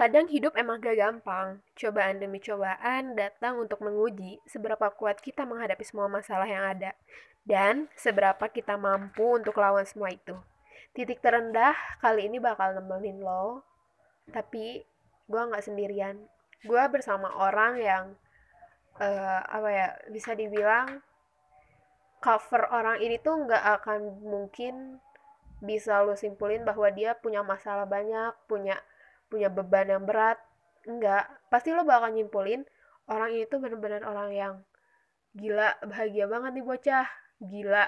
Kadang hidup emang gak gampang. Cobaan demi cobaan datang untuk menguji seberapa kuat kita menghadapi semua masalah yang ada. Dan seberapa kita mampu untuk lawan semua itu. Titik terendah kali ini bakal nemenin lo. Tapi gue gak sendirian. Gue bersama orang yang uh, apa ya bisa dibilang cover orang ini tuh nggak akan mungkin bisa lo simpulin bahwa dia punya masalah banyak, punya punya beban yang berat enggak. Pasti lo bakal nyimpulin orang ini tuh bener-bener orang yang gila bahagia banget nih bocah. Gila.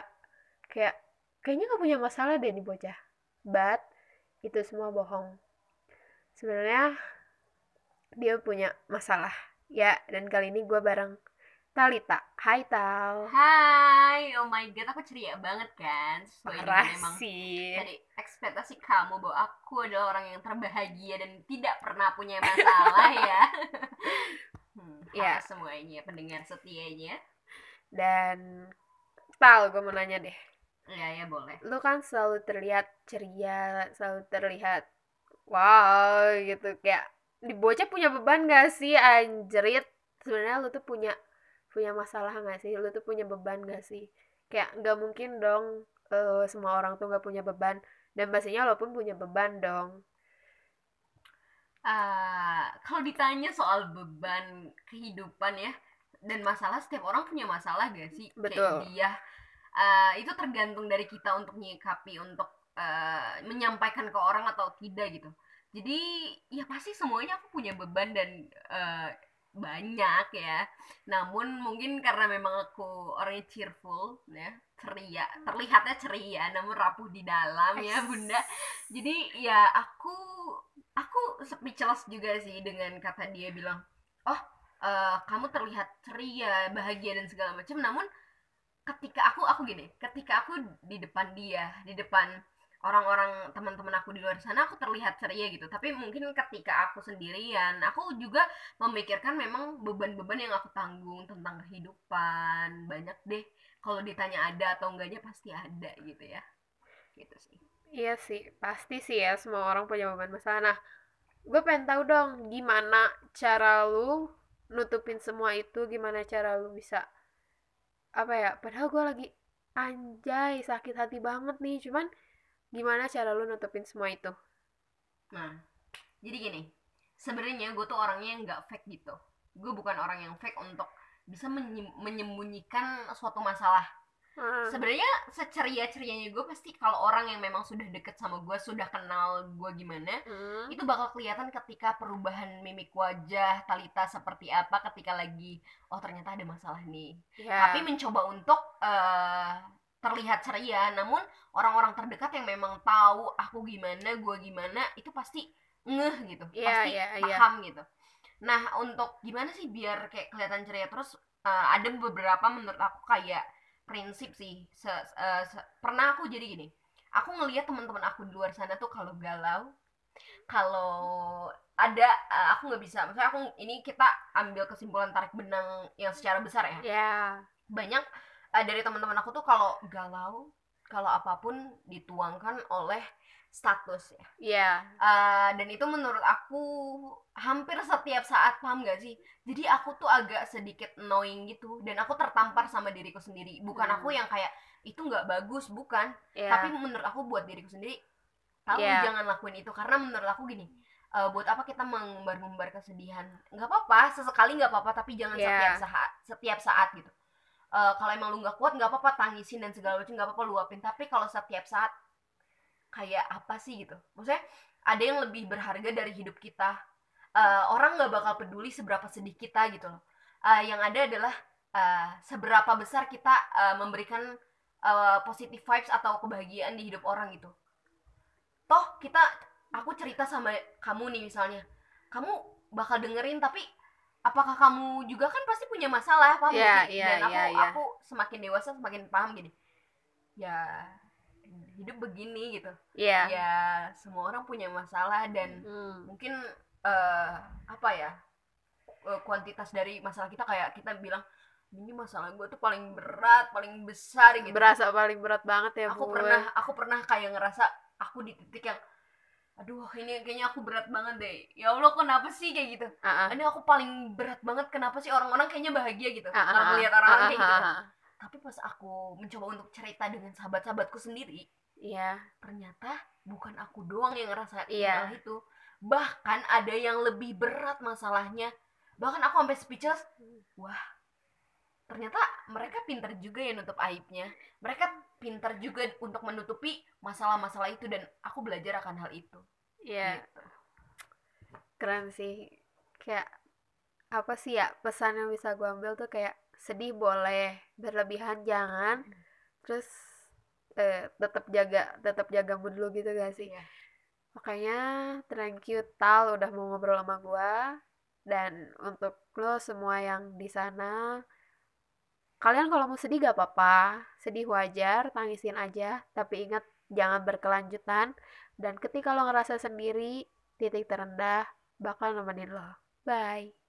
Kayak kayaknya gak punya masalah deh nih bocah. But itu semua bohong. Sebenarnya dia punya masalah. Ya dan kali ini gue bareng Talita. Hai Tal. Hai, oh my god, aku ceria banget kan. Sesuai Parah memang sih. Dari ekspektasi kamu bahwa aku adalah orang yang terbahagia dan tidak pernah punya masalah ya. hmm, ya. semuanya, pendengar setianya. Dan Tal, gue mau nanya deh. Ya, ya boleh. Lu kan selalu terlihat ceria, selalu terlihat wow gitu. Kayak di bocah punya beban gak sih anjrit? Sebenarnya lu tuh punya punya masalah gak sih? Lu tuh punya beban gak sih? Kayak nggak mungkin dong uh, semua orang tuh nggak punya beban. Dan pastinya lo pun punya beban dong. Uh, kalau ditanya soal beban kehidupan ya dan masalah setiap orang punya masalah gak sih? Betul. kayak dia uh, itu tergantung dari kita untuk menyikapi untuk uh, menyampaikan ke orang atau tidak gitu. Jadi ya pasti semuanya aku punya beban dan uh, banyak ya. Namun mungkin karena memang aku orangnya cheerful ya ceria terlihatnya ceria namun rapuh di dalam ya bunda. Jadi ya aku aku speechless juga sih dengan kata dia bilang oh uh, kamu terlihat ceria bahagia dan segala macam. Namun ketika aku aku gini ketika aku di depan dia di depan orang-orang teman-teman aku di luar sana aku terlihat ceria gitu. Tapi mungkin ketika aku sendirian aku juga memikirkan memang beban-beban yang aku tanggung tentang kehidupan. Banyak deh kalau ditanya ada atau enggaknya pasti ada gitu ya. Gitu sih. Iya sih pasti sih ya semua orang punya beban masalah nah gue pengen tahu dong gimana cara lu nutupin semua itu? Gimana cara lu bisa apa ya padahal gue lagi anjay sakit hati banget nih. Cuman gimana cara lu nutupin semua itu nah jadi gini sebenarnya gue tuh orangnya yang nggak fake gitu gue bukan orang yang fake untuk bisa menyembunyikan suatu masalah hmm. sebenarnya seceria cerianya gue pasti kalau orang yang memang sudah deket sama gue sudah kenal gue gimana hmm. itu bakal kelihatan ketika perubahan mimik wajah Talita seperti apa ketika lagi oh ternyata ada masalah nih yeah. tapi mencoba untuk uh, terlihat ceria namun orang-orang terdekat yang memang tahu aku gimana gue gimana itu pasti ngeh gitu yeah, pasti yeah, iya. paham yeah. gitu nah untuk gimana sih biar kayak kelihatan ceria terus uh, ada beberapa menurut aku kayak prinsip sih se, uh, se, pernah aku jadi gini aku ngelihat teman-teman aku di luar sana tuh kalau galau kalau ada uh, aku nggak bisa misalnya aku ini kita ambil kesimpulan tarik benang yang secara besar ya yeah. banyak uh, dari teman-teman aku tuh kalau galau kalau apa pun dituangkan oleh status ya. Iya. Yeah. Uh, dan itu menurut aku hampir setiap saat paham gak sih? Jadi aku tuh agak sedikit annoying gitu dan aku tertampar sama diriku sendiri. Bukan hmm. aku yang kayak itu nggak bagus, bukan. Yeah. Tapi menurut aku buat diriku sendiri, kamu yeah. jangan lakuin itu karena menurut aku gini. Uh, buat apa kita mengumbar-ngumbar kesedihan? Nggak apa-apa, sesekali nggak apa-apa, tapi jangan yeah. setiap saat, setiap saat gitu uh, kalau emang lu nggak kuat nggak apa-apa tangisin dan segala macam nggak apa-apa luapin tapi kalau setiap saat kayak apa sih gitu? Maksudnya ada yang lebih berharga dari hidup kita. Uh, orang nggak bakal peduli seberapa sedih kita gitu loh. Uh, yang ada adalah uh, seberapa besar kita uh, memberikan uh, positive vibes atau kebahagiaan di hidup orang gitu. Toh kita aku cerita sama kamu nih misalnya. Kamu bakal dengerin tapi apakah kamu juga kan pasti punya masalah paham yeah, yeah, dan aku yeah, yeah. aku semakin dewasa semakin paham gini ya hidup begini gitu yeah. ya semua orang punya masalah dan hmm. mungkin uh, apa ya uh, kuantitas dari masalah kita kayak kita bilang ini masalah gue tuh paling berat paling besar gitu berasa paling berat banget ya aku pernah aku pernah kayak ngerasa aku di titik yang aduh ini kayaknya aku berat banget deh. Ya allah kenapa sih kayak gitu? Uh -uh. ini aku paling berat banget kenapa sih orang-orang kayaknya bahagia gitu? Uh -uh. melihat orang-orang kayak gitu. tapi pas aku mencoba untuk cerita dengan sahabat-sahabatku sendiri iya. ternyata bukan aku doang yang ngerasa hal itu. Bahkan ada yang lebih berat masalahnya. Bahkan aku sampai speechless. Wah ternyata mereka pintar juga ya nutup aibnya. Mereka pintar juga untuk menutupi masalah-masalah itu dan aku belajar akan hal itu. Iya. Gitu. keren sih. Kayak apa sih ya pesan yang bisa gue ambil tuh kayak sedih boleh berlebihan jangan. Hmm. terus eh, tetap jaga tetap jaga mood lu gitu gak sih? Yeah. makanya thank you Tal udah mau ngobrol sama gue dan untuk lo semua yang di sana kalian kalau mau sedih gak apa-apa sedih wajar tangisin aja. Tapi ingat jangan berkelanjutan. Dan ketika lo ngerasa sendiri titik terendah bakal nemenin lo. Bye